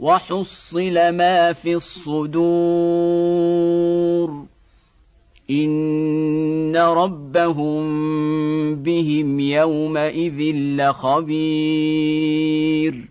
وحصل ما في الصدور. إن ربهم بهم يومئذ لخبير.